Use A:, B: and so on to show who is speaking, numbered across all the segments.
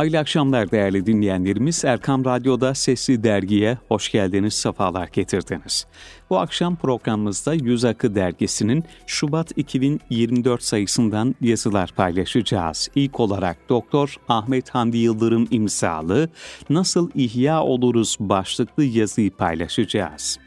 A: Hayırlı akşamlar değerli dinleyenlerimiz. Erkam Radyo'da Sesli Dergi'ye hoş geldiniz, sefalar getirdiniz. Bu akşam programımızda Yüz Akı Dergisi'nin Şubat 2024 sayısından yazılar paylaşacağız. İlk olarak Doktor Ahmet Hamdi Yıldırım imzalı Nasıl İhya Oluruz başlıklı yazıyı paylaşacağız.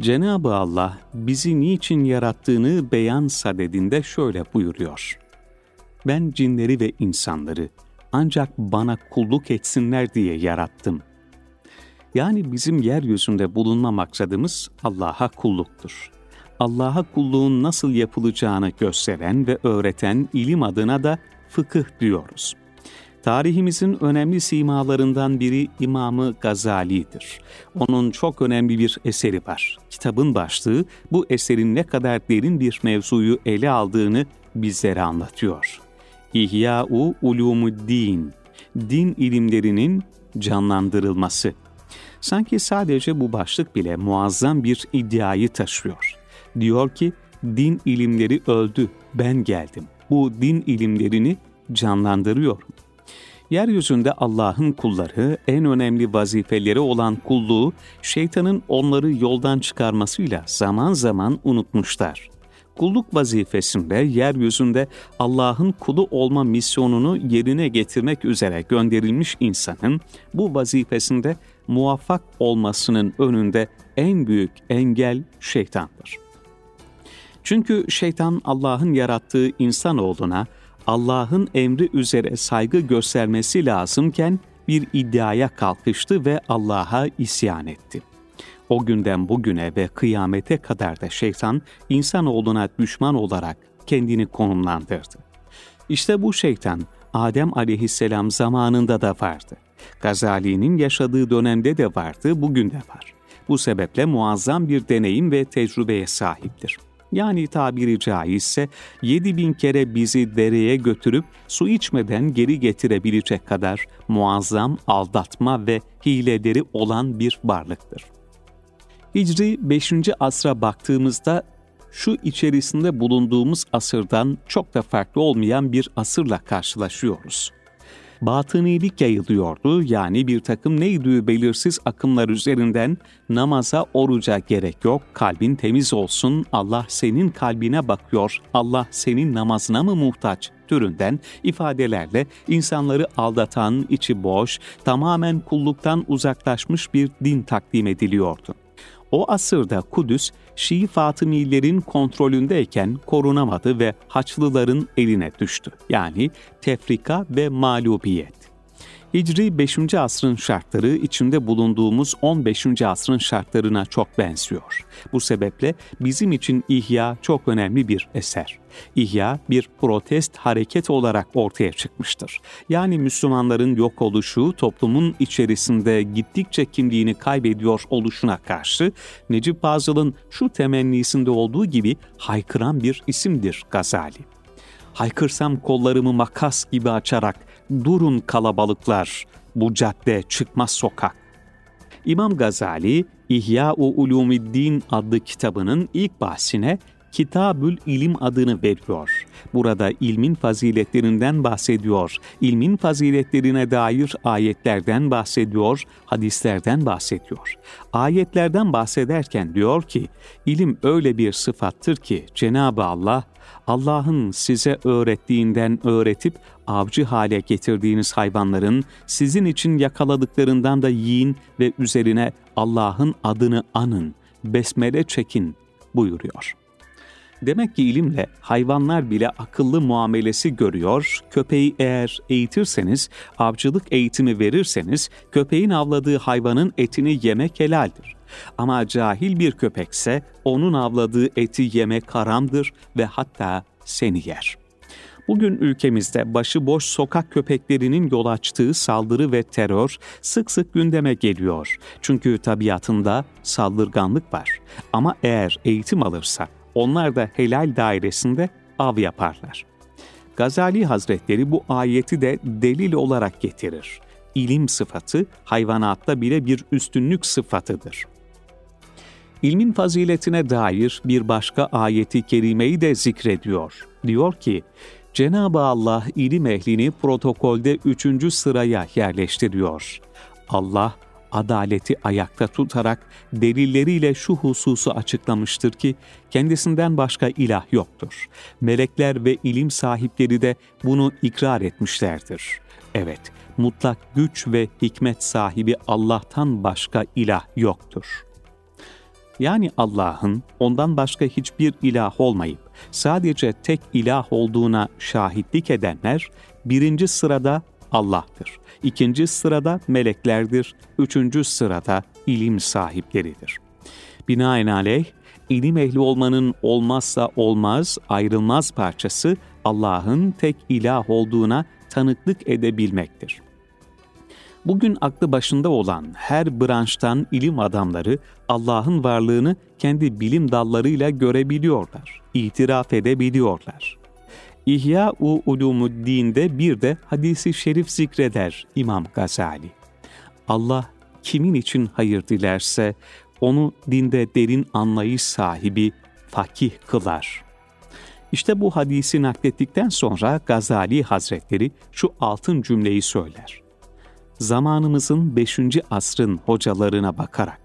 A: Cenab-ı Allah bizi niçin yarattığını beyan sadedinde şöyle buyuruyor. Ben cinleri ve insanları ancak bana kulluk etsinler diye yarattım. Yani bizim yeryüzünde bulunma maksadımız Allah'a kulluktur. Allah'a kulluğun nasıl yapılacağını gösteren ve öğreten ilim adına da fıkıh diyoruz. Tarihimizin önemli simalarından biri İmamı Gazali'dir. Onun çok önemli bir eseri var. Kitabın başlığı bu eserin ne kadar derin bir mevzuyu ele aldığını bizlere anlatıyor. İhya-u Ulumuddin, din ilimlerinin canlandırılması. Sanki sadece bu başlık bile muazzam bir iddiayı taşıyor. Diyor ki, din ilimleri öldü, ben geldim. Bu din ilimlerini canlandırıyorum yeryüzünde Allah'ın kulları en önemli vazifeleri olan kulluğu şeytanın onları yoldan çıkarmasıyla zaman zaman unutmuşlar. Kulluk vazifesinde yeryüzünde Allah'ın kulu olma misyonunu yerine getirmek üzere gönderilmiş insanın bu vazifesinde muvaffak olmasının önünde en büyük engel şeytandır. Çünkü şeytan Allah'ın yarattığı insanoğluna Allah'ın emri üzere saygı göstermesi lazımken bir iddiaya kalkıştı ve Allah'a isyan etti. O günden bugüne ve kıyamete kadar da şeytan insanoğluna düşman olarak kendini konumlandırdı. İşte bu şeytan Adem aleyhisselam zamanında da vardı. Gazali'nin yaşadığı dönemde de vardı, bugün de var. Bu sebeple muazzam bir deneyim ve tecrübeye sahiptir yani tabiri caizse 7000 kere bizi dereye götürüp su içmeden geri getirebilecek kadar muazzam aldatma ve hileleri olan bir varlıktır. Hicri 5. asra baktığımızda şu içerisinde bulunduğumuz asırdan çok da farklı olmayan bir asırla karşılaşıyoruz batınilik yayılıyordu. Yani bir takım neydi belirsiz akımlar üzerinden namaza, oruca gerek yok. Kalbin temiz olsun. Allah senin kalbine bakıyor. Allah senin namazına mı muhtaç? türünden ifadelerle insanları aldatan, içi boş, tamamen kulluktan uzaklaşmış bir din takdim ediliyordu. O asırda Kudüs, Şii Fatımilerin kontrolündeyken korunamadı ve Haçlıların eline düştü. Yani tefrika ve mağlubiyet. Hicri 5. asrın şartları içinde bulunduğumuz 15. asrın şartlarına çok benziyor. Bu sebeple bizim için İhya çok önemli bir eser. İhya bir protest hareket olarak ortaya çıkmıştır. Yani Müslümanların yok oluşu toplumun içerisinde gittikçe kimliğini kaybediyor oluşuna karşı Necip Fazıl'ın şu temennisinde olduğu gibi haykıran bir isimdir Gazali. Haykırsam kollarımı makas gibi açarak durun kalabalıklar, bu cadde çıkmaz sokak. İmam Gazali, İhya-u Ulumiddin adlı kitabının ilk bahsine Kitabül İlim adını veriyor. Burada ilmin faziletlerinden bahsediyor, ilmin faziletlerine dair ayetlerden bahsediyor, hadislerden bahsediyor. Ayetlerden bahsederken diyor ki, ilim öyle bir sıfattır ki Cenab-ı Allah, Allah'ın size öğrettiğinden öğretip avcı hale getirdiğiniz hayvanların sizin için yakaladıklarından da yiyin ve üzerine Allah'ın adını anın, besmele çekin buyuruyor.'' Demek ki ilimle hayvanlar bile akıllı muamelesi görüyor. Köpeği eğer eğitirseniz, avcılık eğitimi verirseniz köpeğin avladığı hayvanın etini yemek helaldir. Ama cahil bir köpekse onun avladığı eti yemek haramdır ve hatta seni yer. Bugün ülkemizde başıboş sokak köpeklerinin yol açtığı saldırı ve terör sık sık gündeme geliyor. Çünkü tabiatında saldırganlık var. Ama eğer eğitim alırsa onlar da helal dairesinde av yaparlar. Gazali Hazretleri bu ayeti de delil olarak getirir. İlim sıfatı hayvanatta bile bir üstünlük sıfatıdır. İlmin faziletine dair bir başka ayeti kerimeyi de zikrediyor. Diyor ki, Cenab-ı Allah ilim ehlini protokolde üçüncü sıraya yerleştiriyor. Allah, adaleti ayakta tutarak delilleriyle şu hususu açıklamıştır ki kendisinden başka ilah yoktur. Melekler ve ilim sahipleri de bunu ikrar etmişlerdir. Evet, mutlak güç ve hikmet sahibi Allah'tan başka ilah yoktur. Yani Allah'ın ondan başka hiçbir ilah olmayıp sadece tek ilah olduğuna şahitlik edenler birinci sırada Allah'tır. İkinci sırada meleklerdir. Üçüncü sırada ilim sahipleridir. Binaenaleyh, ilim ehli olmanın olmazsa olmaz, ayrılmaz parçası Allah'ın tek ilah olduğuna tanıklık edebilmektir. Bugün aklı başında olan her branştan ilim adamları Allah'ın varlığını kendi bilim dallarıyla görebiliyorlar, itiraf edebiliyorlar. İhya-u Ulumuddin'de bir de hadisi şerif zikreder İmam Gazali. Allah kimin için hayır dilerse onu dinde derin anlayış sahibi fakih kılar. İşte bu hadisi naklettikten sonra Gazali Hazretleri şu altın cümleyi söyler. Zamanımızın 5. asrın hocalarına bakarak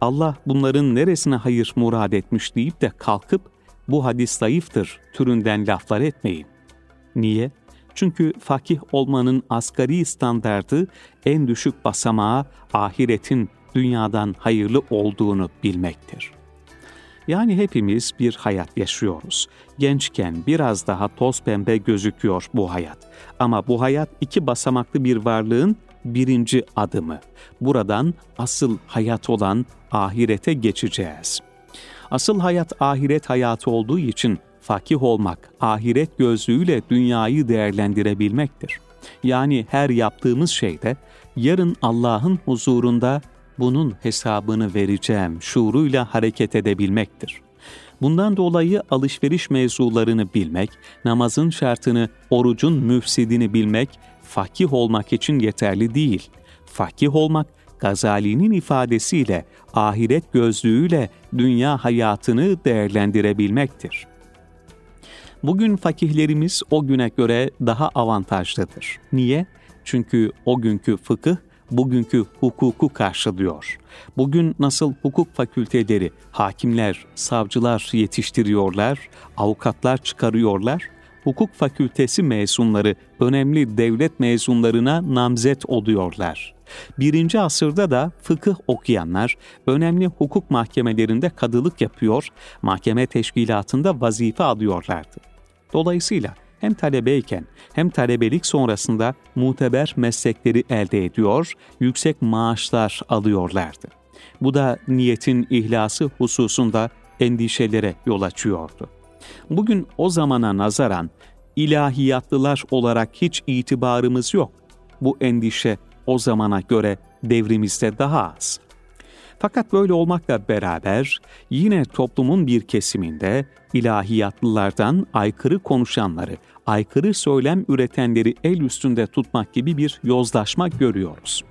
A: Allah bunların neresine hayır murad etmiş deyip de kalkıp bu hadis zayıftır türünden laflar etmeyin. Niye? Çünkü fakih olmanın asgari standardı en düşük basamağa ahiretin dünyadan hayırlı olduğunu bilmektir. Yani hepimiz bir hayat yaşıyoruz. Gençken biraz daha toz pembe gözüküyor bu hayat. Ama bu hayat iki basamaklı bir varlığın birinci adımı. Buradan asıl hayat olan ahirete geçeceğiz. Asıl hayat ahiret hayatı olduğu için fakih olmak, ahiret gözlüğüyle dünyayı değerlendirebilmektir. Yani her yaptığımız şeyde yarın Allah'ın huzurunda bunun hesabını vereceğim şuuruyla hareket edebilmektir. Bundan dolayı alışveriş mevzularını bilmek, namazın şartını, orucun müfsidini bilmek, fakih olmak için yeterli değil. Fakih olmak, Gazali'nin ifadesiyle ahiret gözlüğüyle dünya hayatını değerlendirebilmektir. Bugün fakihlerimiz o güne göre daha avantajlıdır. Niye? Çünkü o günkü fıkıh bugünkü hukuku karşılıyor. Bugün nasıl hukuk fakülteleri, hakimler, savcılar yetiştiriyorlar, avukatlar çıkarıyorlar, hukuk fakültesi mezunları önemli devlet mezunlarına namzet oluyorlar. Birinci asırda da fıkıh okuyanlar önemli hukuk mahkemelerinde kadılık yapıyor, mahkeme teşkilatında vazife alıyorlardı. Dolayısıyla hem talebeyken hem talebelik sonrasında muteber meslekleri elde ediyor, yüksek maaşlar alıyorlardı. Bu da niyetin ihlası hususunda endişelere yol açıyordu. Bugün o zamana nazaran ilahiyatlılar olarak hiç itibarımız yok. Bu endişe o zamana göre devrimizde daha az. Fakat böyle olmakla beraber yine toplumun bir kesiminde ilahiyatlılardan aykırı konuşanları, aykırı söylem üretenleri el üstünde tutmak gibi bir yozlaşma görüyoruz.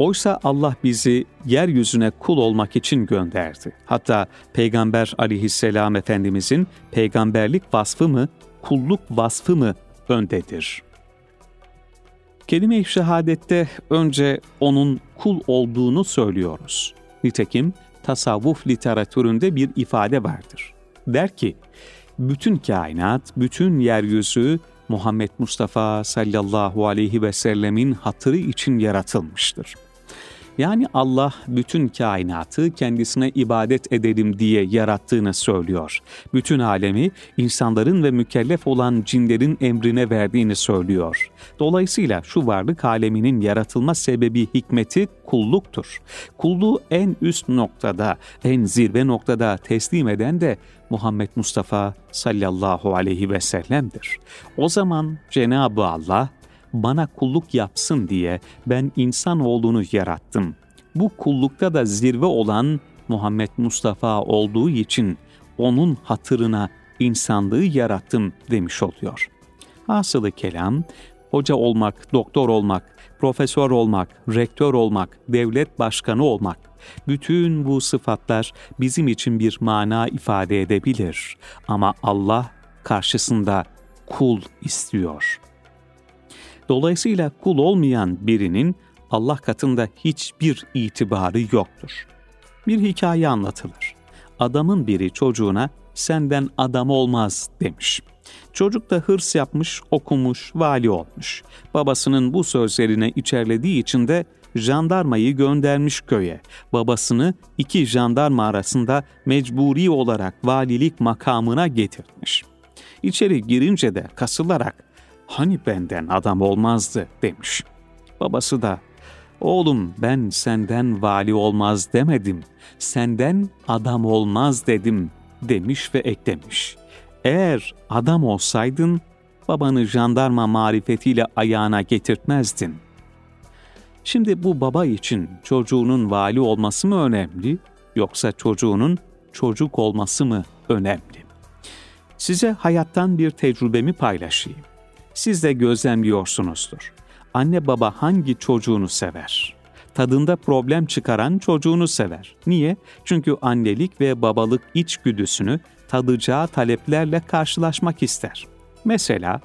A: Oysa Allah bizi yeryüzüne kul olmak için gönderdi. Hatta Peygamber aleyhisselam Efendimizin peygamberlik vasfı mı, kulluk vasfı mı öndedir? Kelime-i şehadette önce onun kul olduğunu söylüyoruz. Nitekim tasavvuf literatüründe bir ifade vardır. Der ki, bütün kainat, bütün yeryüzü Muhammed Mustafa sallallahu aleyhi ve sellemin hatırı için yaratılmıştır.'' Yani Allah bütün kainatı kendisine ibadet edelim diye yarattığını söylüyor. Bütün alemi insanların ve mükellef olan cinlerin emrine verdiğini söylüyor. Dolayısıyla şu varlık aleminin yaratılma sebebi hikmeti kulluktur. Kulluğu en üst noktada, en zirve noktada teslim eden de Muhammed Mustafa sallallahu aleyhi ve sellem'dir. O zaman Cenab-ı Allah bana kulluk yapsın diye ben insan olduğunu yarattım. Bu kullukta da zirve olan Muhammed Mustafa olduğu için onun hatırına insanlığı yarattım demiş oluyor. Hasılı kelam, hoca olmak, doktor olmak, profesör olmak, rektör olmak, devlet başkanı olmak, Bütün bu sıfatlar bizim için bir mana ifade edebilir ama Allah karşısında kul istiyor. Dolayısıyla kul olmayan birinin Allah katında hiçbir itibarı yoktur. Bir hikaye anlatılır. Adamın biri çocuğuna senden adam olmaz demiş. Çocuk da hırs yapmış, okumuş, vali olmuş. Babasının bu sözlerine içerlediği için de jandarmayı göndermiş köye. Babasını iki jandarma arasında mecburi olarak valilik makamına getirmiş. İçeri girince de kasılarak hani benden adam olmazdı demiş. Babası da oğlum ben senden vali olmaz demedim, senden adam olmaz dedim demiş ve eklemiş. Eğer adam olsaydın babanı jandarma marifetiyle ayağına getirtmezdin. Şimdi bu baba için çocuğunun vali olması mı önemli yoksa çocuğunun çocuk olması mı önemli? Size hayattan bir tecrübemi paylaşayım. Siz de gözlemliyorsunuzdur. Anne baba hangi çocuğunu sever? Tadında problem çıkaran çocuğunu sever. Niye? Çünkü annelik ve babalık içgüdüsünü tadacağı taleplerle karşılaşmak ister. Mesela,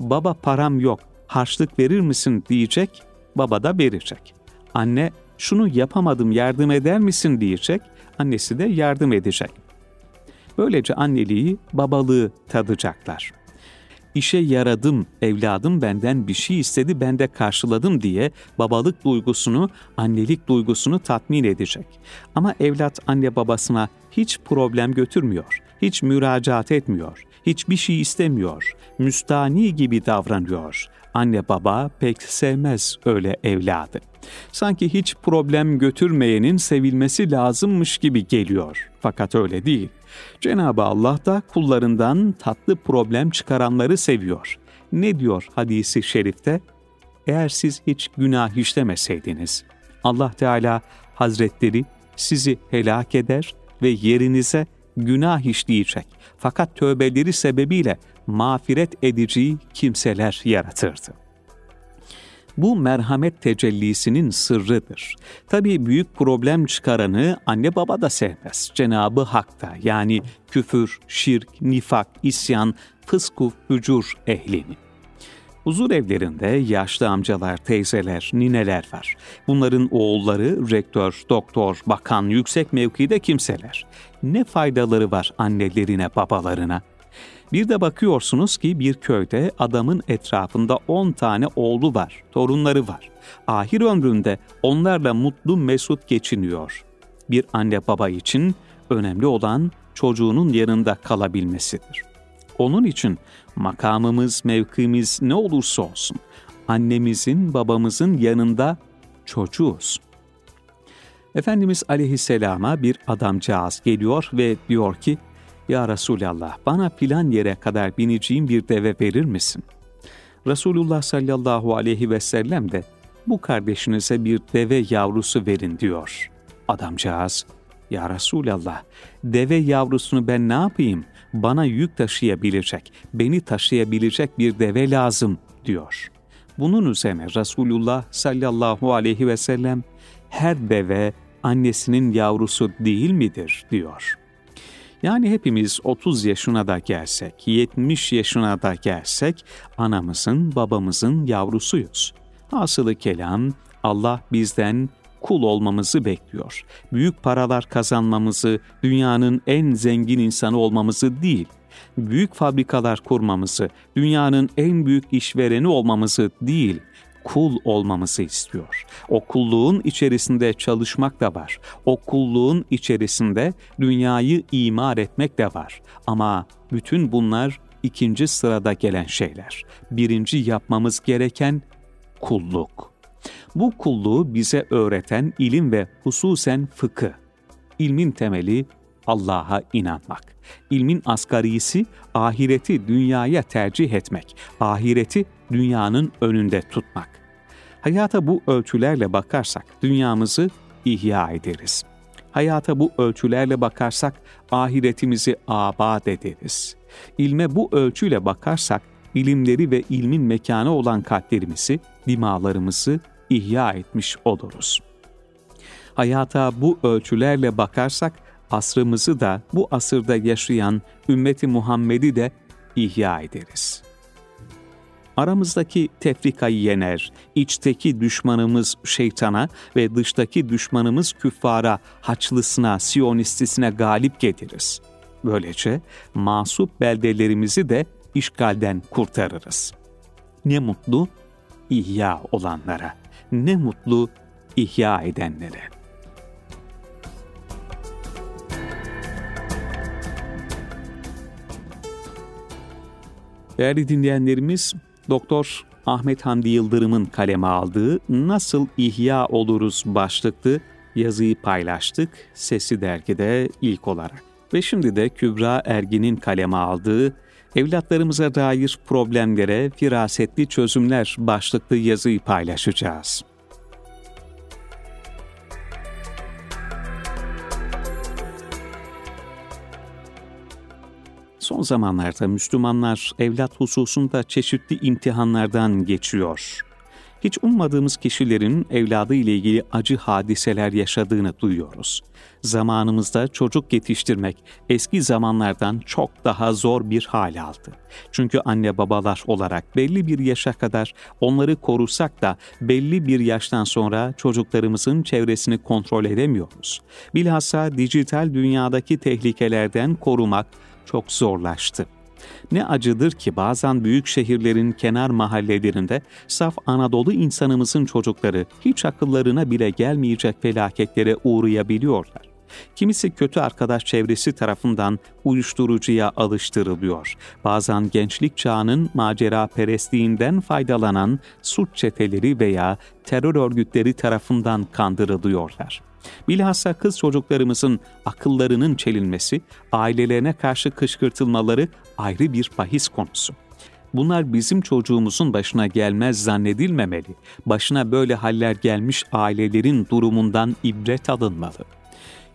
A: baba param yok, harçlık verir misin diyecek, baba da verecek. Anne, şunu yapamadım yardım eder misin diyecek, annesi de yardım edecek. Böylece anneliği, babalığı tadacaklar. İşe yaradım, evladım benden bir şey istedi, ben de karşıladım diye babalık duygusunu, annelik duygusunu tatmin edecek. Ama evlat anne babasına hiç problem götürmüyor, hiç müracaat etmiyor, hiçbir şey istemiyor, müstani gibi davranıyor. Anne baba pek sevmez öyle evladı. Sanki hiç problem götürmeyenin sevilmesi lazımmış gibi geliyor. Fakat öyle değil. Cenab-ı Allah da kullarından tatlı problem çıkaranları seviyor. Ne diyor hadisi şerifte? Eğer siz hiç günah işlemeseydiniz, Allah Teala Hazretleri sizi helak eder ve yerinize günah işleyecek fakat tövbeleri sebebiyle mağfiret edici kimseler yaratırdı. Bu merhamet tecellisinin sırrıdır. Tabi büyük problem çıkaranı anne baba da sevmez. Cenabı Hak da yani küfür, şirk, nifak, isyan, fısku, hücur ehlini. Huzur evlerinde yaşlı amcalar, teyzeler, nineler var. Bunların oğulları rektör, doktor, bakan, yüksek mevkide kimseler. Ne faydaları var annelerine, babalarına? Bir de bakıyorsunuz ki bir köyde adamın etrafında 10 tane oğlu var, torunları var. Ahir ömründe onlarla mutlu mesut geçiniyor. Bir anne baba için önemli olan çocuğunun yanında kalabilmesidir. Onun için makamımız, mevkimiz ne olursa olsun annemizin, babamızın yanında çocuğuz. Efendimiz aleyhisselama bir adamcağız geliyor ve diyor ki, ya Resulallah bana filan yere kadar bineceğim bir deve verir misin? Resulullah sallallahu aleyhi ve sellem de bu kardeşinize bir deve yavrusu verin diyor. Adamcağız, ya Resulallah deve yavrusunu ben ne yapayım? Bana yük taşıyabilecek, beni taşıyabilecek bir deve lazım diyor. Bunun üzerine Resulullah sallallahu aleyhi ve sellem her deve annesinin yavrusu değil midir diyor.'' Yani hepimiz 30 yaşına da gelsek, 70 yaşına da gelsek anamızın, babamızın yavrusuyuz. Hasılı kelam Allah bizden kul olmamızı bekliyor. Büyük paralar kazanmamızı, dünyanın en zengin insanı olmamızı değil, büyük fabrikalar kurmamızı, dünyanın en büyük işvereni olmamızı değil, kul olmamızı istiyor. O kulluğun içerisinde çalışmak da var. O kulluğun içerisinde dünyayı imar etmek de var. Ama bütün bunlar ikinci sırada gelen şeyler. Birinci yapmamız gereken kulluk. Bu kulluğu bize öğreten ilim ve hususen fıkı. İlmin temeli Allah'a inanmak. İlmin asgarisi ahireti dünyaya tercih etmek. Ahireti dünyanın önünde tutmak. Hayata bu ölçülerle bakarsak dünyamızı ihya ederiz. Hayata bu ölçülerle bakarsak ahiretimizi abad ederiz. İlme bu ölçüyle bakarsak ilimleri ve ilmin mekanı olan kalplerimizi, dimalarımızı ihya etmiş oluruz. Hayata bu ölçülerle bakarsak asrımızı da bu asırda yaşayan ümmeti Muhammed'i de ihya ederiz. Aramızdaki tefrikayı yener, içteki düşmanımız şeytana ve dıştaki düşmanımız küffara, haçlısına, siyonistisine galip getiririz. Böylece masup beldelerimizi de işgalden kurtarırız. Ne mutlu ihya olanlara, ne mutlu ihya edenlere. Değerli dinleyenlerimiz, Doktor Ahmet Hamdi Yıldırım'ın kaleme aldığı Nasıl İhya Oluruz başlıklı yazıyı paylaştık Sesi Dergi'de ilk olarak. Ve şimdi de Kübra Ergin'in kaleme aldığı Evlatlarımıza dair problemlere firasetli çözümler başlıklı yazıyı paylaşacağız. Son zamanlarda Müslümanlar evlat hususunda çeşitli imtihanlardan geçiyor. Hiç ummadığımız kişilerin evladı ile ilgili acı hadiseler yaşadığını duyuyoruz. Zamanımızda çocuk yetiştirmek eski zamanlardan çok daha zor bir hal aldı. Çünkü anne babalar olarak belli bir yaşa kadar onları korusak da belli bir yaştan sonra çocuklarımızın çevresini kontrol edemiyoruz. Bilhassa dijital dünyadaki tehlikelerden korumak çok zorlaştı. Ne acıdır ki bazen büyük şehirlerin kenar mahallelerinde saf Anadolu insanımızın çocukları hiç akıllarına bile gelmeyecek felaketlere uğrayabiliyorlar. Kimisi kötü arkadaş çevresi tarafından uyuşturucuya alıştırılıyor. Bazen gençlik çağının macera perestliğinden faydalanan suç çeteleri veya terör örgütleri tarafından kandırılıyorlar. Bilhassa kız çocuklarımızın akıllarının çelinmesi, ailelerine karşı kışkırtılmaları ayrı bir bahis konusu. Bunlar bizim çocuğumuzun başına gelmez zannedilmemeli. Başına böyle haller gelmiş ailelerin durumundan ibret alınmalı.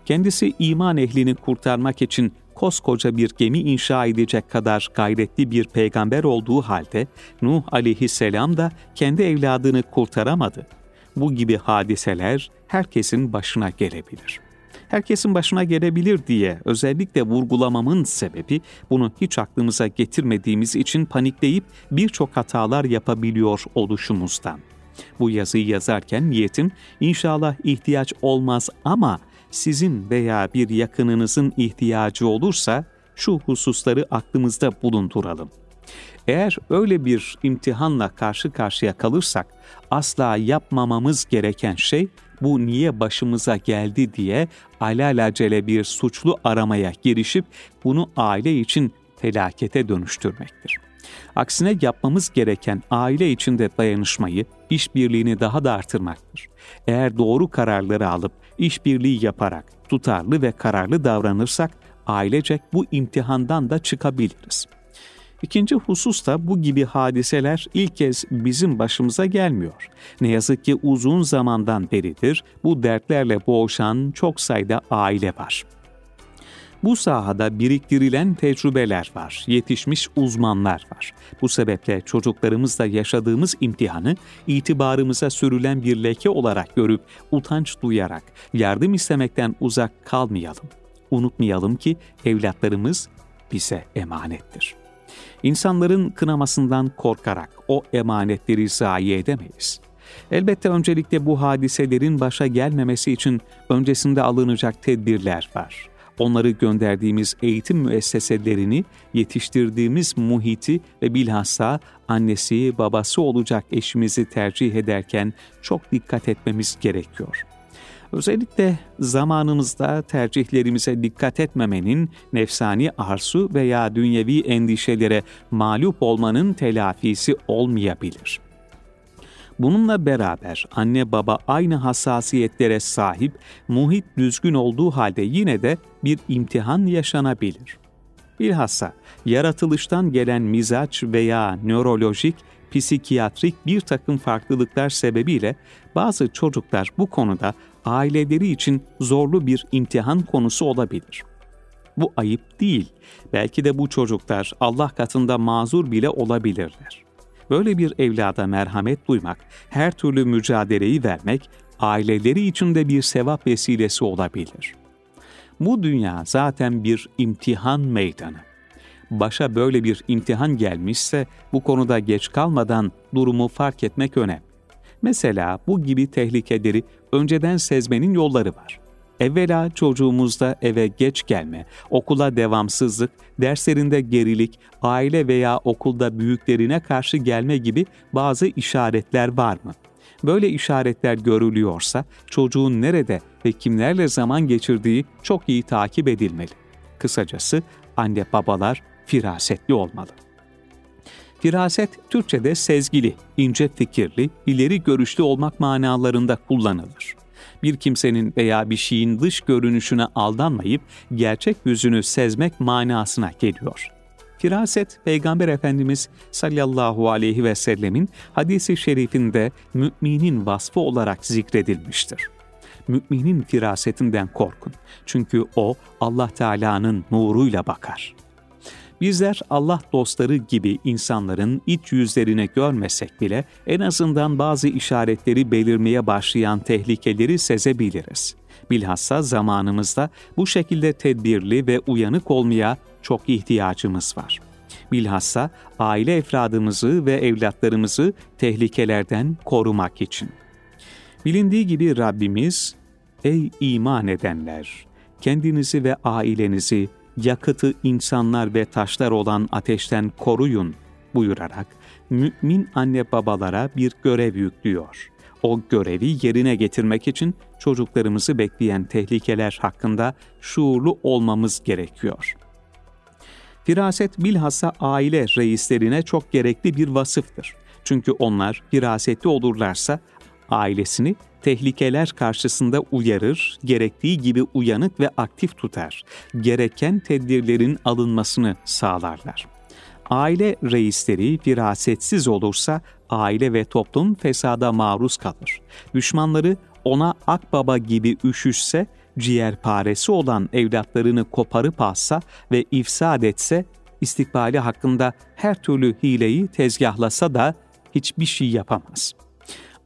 A: Kendisi iman ehlini kurtarmak için koskoca bir gemi inşa edecek kadar gayretli bir peygamber olduğu halde Nuh aleyhisselam da kendi evladını kurtaramadı. Bu gibi hadiseler herkesin başına gelebilir. Herkesin başına gelebilir diye özellikle vurgulamamın sebebi bunu hiç aklımıza getirmediğimiz için panikleyip birçok hatalar yapabiliyor oluşumuzdan. Bu yazıyı yazarken niyetim inşallah ihtiyaç olmaz ama sizin veya bir yakınınızın ihtiyacı olursa şu hususları aklımızda bulunduralım. Eğer öyle bir imtihanla karşı karşıya kalırsak asla yapmamamız gereken şey bu niye başımıza geldi diye alelacele bir suçlu aramaya girişip bunu aile için felakete dönüştürmektir. Aksine yapmamız gereken aile içinde dayanışmayı, işbirliğini daha da artırmaktır. Eğer doğru kararları alıp işbirliği yaparak tutarlı ve kararlı davranırsak ailecek bu imtihandan da çıkabiliriz. İkinci husus da bu gibi hadiseler ilk kez bizim başımıza gelmiyor. Ne yazık ki uzun zamandan beridir bu dertlerle boğuşan çok sayıda aile var. Bu sahada biriktirilen tecrübeler var, yetişmiş uzmanlar var. Bu sebeple çocuklarımızla yaşadığımız imtihanı itibarımıza sürülen bir leke olarak görüp utanç duyarak yardım istemekten uzak kalmayalım. Unutmayalım ki evlatlarımız bize emanettir. İnsanların kınamasından korkarak o emanetleri zayi edemeyiz. Elbette öncelikle bu hadiselerin başa gelmemesi için öncesinde alınacak tedbirler var. Onları gönderdiğimiz eğitim müesseselerini, yetiştirdiğimiz muhiti ve bilhassa annesi, babası olacak eşimizi tercih ederken çok dikkat etmemiz gerekiyor. Özellikle zamanımızda tercihlerimize dikkat etmemenin nefsani arzu veya dünyevi endişelere mağlup olmanın telafisi olmayabilir. Bununla beraber anne baba aynı hassasiyetlere sahip, muhit düzgün olduğu halde yine de bir imtihan yaşanabilir. Bilhassa yaratılıştan gelen mizaç veya nörolojik psikiyatrik bir takım farklılıklar sebebiyle bazı çocuklar bu konuda aileleri için zorlu bir imtihan konusu olabilir. Bu ayıp değil. Belki de bu çocuklar Allah katında mazur bile olabilirler. Böyle bir evlada merhamet duymak, her türlü mücadeleyi vermek aileleri için de bir sevap vesilesi olabilir. Bu dünya zaten bir imtihan meydanı. Başa böyle bir imtihan gelmişse bu konuda geç kalmadan durumu fark etmek önemli. Mesela bu gibi tehlikeleri önceden sezmenin yolları var. Evvela çocuğumuzda eve geç gelme, okula devamsızlık, derslerinde gerilik, aile veya okulda büyüklerine karşı gelme gibi bazı işaretler var mı? Böyle işaretler görülüyorsa çocuğun nerede ve kimlerle zaman geçirdiği çok iyi takip edilmeli. Kısacası anne babalar firasetli olmalı. Firaset Türkçe'de sezgili, ince fikirli, ileri görüşlü olmak manalarında kullanılır. Bir kimsenin veya bir şeyin dış görünüşüne aldanmayıp gerçek yüzünü sezmek manasına geliyor. Firaset, Peygamber Efendimiz sallallahu aleyhi ve sellemin hadisi şerifinde müminin vasfı olarak zikredilmiştir. Müminin firasetinden korkun. Çünkü o Allah Teala'nın nuruyla bakar. Bizler Allah dostları gibi insanların iç yüzlerini görmesek bile en azından bazı işaretleri belirmeye başlayan tehlikeleri sezebiliriz. Bilhassa zamanımızda bu şekilde tedbirli ve uyanık olmaya çok ihtiyacımız var. Bilhassa aile efradımızı ve evlatlarımızı tehlikelerden korumak için. Bilindiği gibi Rabbimiz, Ey iman edenler! Kendinizi ve ailenizi yakıtı insanlar ve taşlar olan ateşten koruyun buyurarak mümin anne babalara bir görev yüklüyor. O görevi yerine getirmek için çocuklarımızı bekleyen tehlikeler hakkında şuurlu olmamız gerekiyor. Firaset bilhassa aile reislerine çok gerekli bir vasıftır. Çünkü onlar firasetli olurlarsa ailesini tehlikeler karşısında uyarır, gerektiği gibi uyanık ve aktif tutar. Gereken tedbirlerin alınmasını sağlarlar. Aile reisleri firasetsiz olursa aile ve toplum fesada maruz kalır. Düşmanları ona akbaba gibi üşüşse, ciğerparesi olan evlatlarını koparıp alsa ve ifsad etse, istikbali hakkında her türlü hileyi tezgahlasa da hiçbir şey yapamaz.''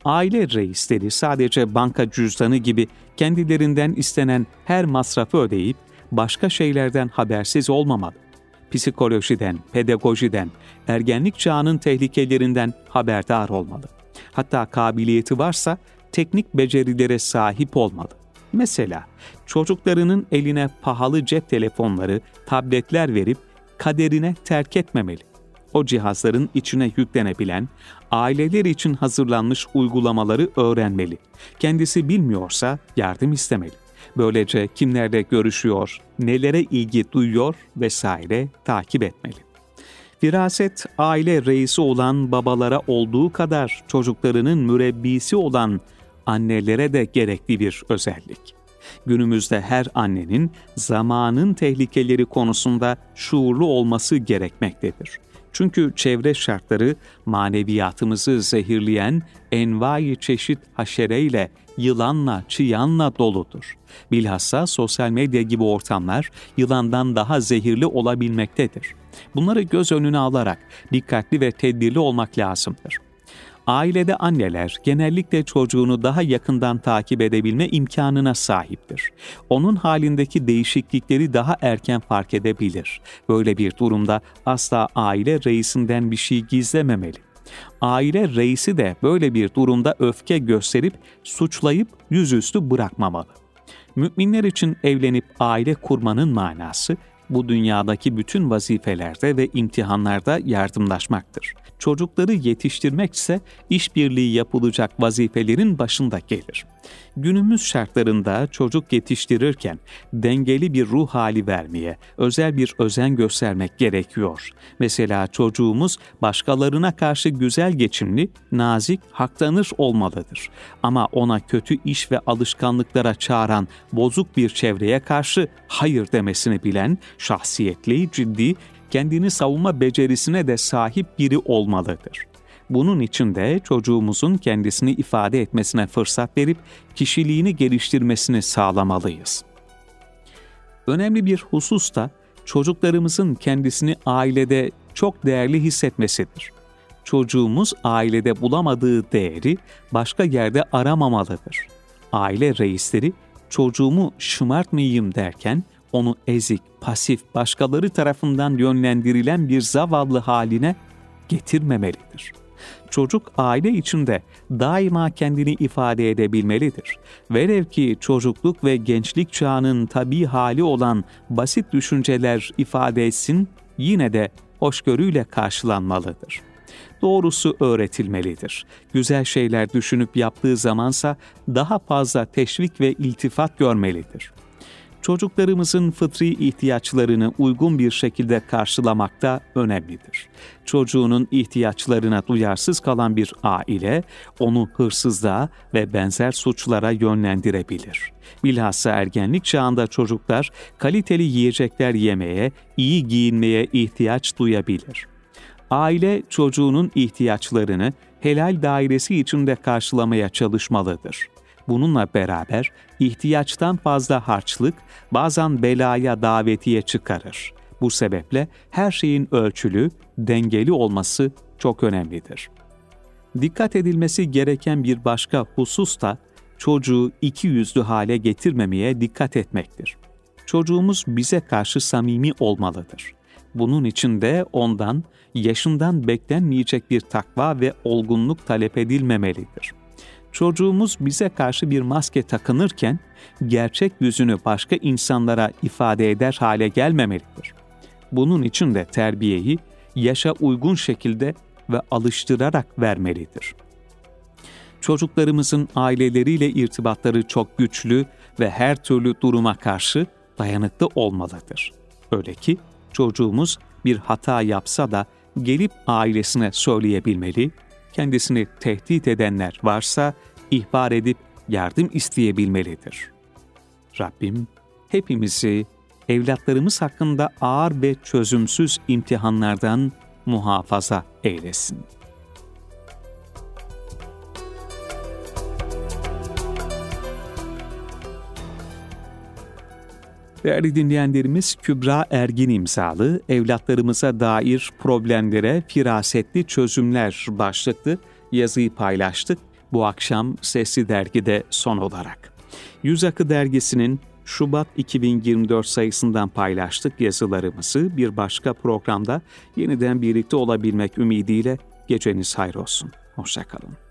A: Aile reisleri sadece banka cüzdanı gibi kendilerinden istenen her masrafı ödeyip başka şeylerden habersiz olmamalı. Psikolojiden, pedagojiden, ergenlik çağının tehlikelerinden haberdar olmalı. Hatta kabiliyeti varsa teknik becerilere sahip olmalı. Mesela çocuklarının eline pahalı cep telefonları, tabletler verip kaderine terk etmemeli o cihazların içine yüklenebilen, aileler için hazırlanmış uygulamaları öğrenmeli. Kendisi bilmiyorsa yardım istemeli. Böylece kimlerle görüşüyor, nelere ilgi duyuyor vesaire takip etmeli. Firaset, aile reisi olan babalara olduğu kadar çocuklarının mürebbisi olan annelere de gerekli bir özellik. Günümüzde her annenin zamanın tehlikeleri konusunda şuurlu olması gerekmektedir. Çünkü çevre şartları maneviyatımızı zehirleyen envai çeşit haşereyle, yılanla, çıyanla doludur. Bilhassa sosyal medya gibi ortamlar yılandan daha zehirli olabilmektedir. Bunları göz önüne alarak dikkatli ve tedbirli olmak lazımdır. Ailede anneler genellikle çocuğunu daha yakından takip edebilme imkanına sahiptir. Onun halindeki değişiklikleri daha erken fark edebilir. Böyle bir durumda asla aile reisinden bir şey gizlememeli. Aile reisi de böyle bir durumda öfke gösterip suçlayıp yüzüstü bırakmamalı. Müminler için evlenip aile kurmanın manası bu dünyadaki bütün vazifelerde ve imtihanlarda yardımlaşmaktır çocukları yetiştirmek ise işbirliği yapılacak vazifelerin başında gelir. Günümüz şartlarında çocuk yetiştirirken dengeli bir ruh hali vermeye, özel bir özen göstermek gerekiyor. Mesela çocuğumuz başkalarına karşı güzel geçimli, nazik, haktanır olmalıdır. Ama ona kötü iş ve alışkanlıklara çağıran bozuk bir çevreye karşı hayır demesini bilen, şahsiyetli, ciddi, kendini savunma becerisine de sahip biri olmalıdır. Bunun için de çocuğumuzun kendisini ifade etmesine fırsat verip kişiliğini geliştirmesini sağlamalıyız. Önemli bir husus da çocuklarımızın kendisini ailede çok değerli hissetmesidir. Çocuğumuz ailede bulamadığı değeri başka yerde aramamalıdır. aile reisleri çocuğumu şımartmayayım derken onu ezik, pasif, başkaları tarafından yönlendirilen bir zavallı haline getirmemelidir. Çocuk aile içinde daima kendini ifade edebilmelidir. Velev ki çocukluk ve gençlik çağının tabi hali olan basit düşünceler ifade etsin, yine de hoşgörüyle karşılanmalıdır. Doğrusu öğretilmelidir. Güzel şeyler düşünüp yaptığı zamansa daha fazla teşvik ve iltifat görmelidir çocuklarımızın fıtri ihtiyaçlarını uygun bir şekilde karşılamak da önemlidir. Çocuğunun ihtiyaçlarına duyarsız kalan bir aile onu hırsızlığa ve benzer suçlara yönlendirebilir. Bilhassa ergenlik çağında çocuklar kaliteli yiyecekler yemeye, iyi giyinmeye ihtiyaç duyabilir. Aile çocuğunun ihtiyaçlarını helal dairesi içinde karşılamaya çalışmalıdır. Bununla beraber ihtiyaçtan fazla harçlık bazen belaya davetiye çıkarır. Bu sebeple her şeyin ölçülü, dengeli olması çok önemlidir. Dikkat edilmesi gereken bir başka husus da çocuğu iki yüzlü hale getirmemeye dikkat etmektir. Çocuğumuz bize karşı samimi olmalıdır. Bunun için de ondan, yaşından beklenmeyecek bir takva ve olgunluk talep edilmemelidir.'' Çocuğumuz bize karşı bir maske takınırken gerçek yüzünü başka insanlara ifade eder hale gelmemelidir. Bunun için de terbiyeyi yaşa uygun şekilde ve alıştırarak vermelidir. Çocuklarımızın aileleriyle irtibatları çok güçlü ve her türlü duruma karşı dayanıklı olmalıdır. Öyle ki çocuğumuz bir hata yapsa da gelip ailesine söyleyebilmeli kendisini tehdit edenler varsa ihbar edip yardım isteyebilmelidir. Rabbim hepimizi evlatlarımız hakkında ağır ve çözümsüz imtihanlardan muhafaza eylesin. Değerli dinleyenlerimiz Kübra Ergin imzalı Evlatlarımıza Dair Problemlere Firasetli Çözümler başlıklı yazıyı paylaştık bu akşam Sesli Dergi'de son olarak. Yüz Akı Dergisi'nin Şubat 2024 sayısından paylaştık yazılarımızı. Bir başka programda yeniden birlikte olabilmek ümidiyle geceniz hayır olsun. Hoşçakalın.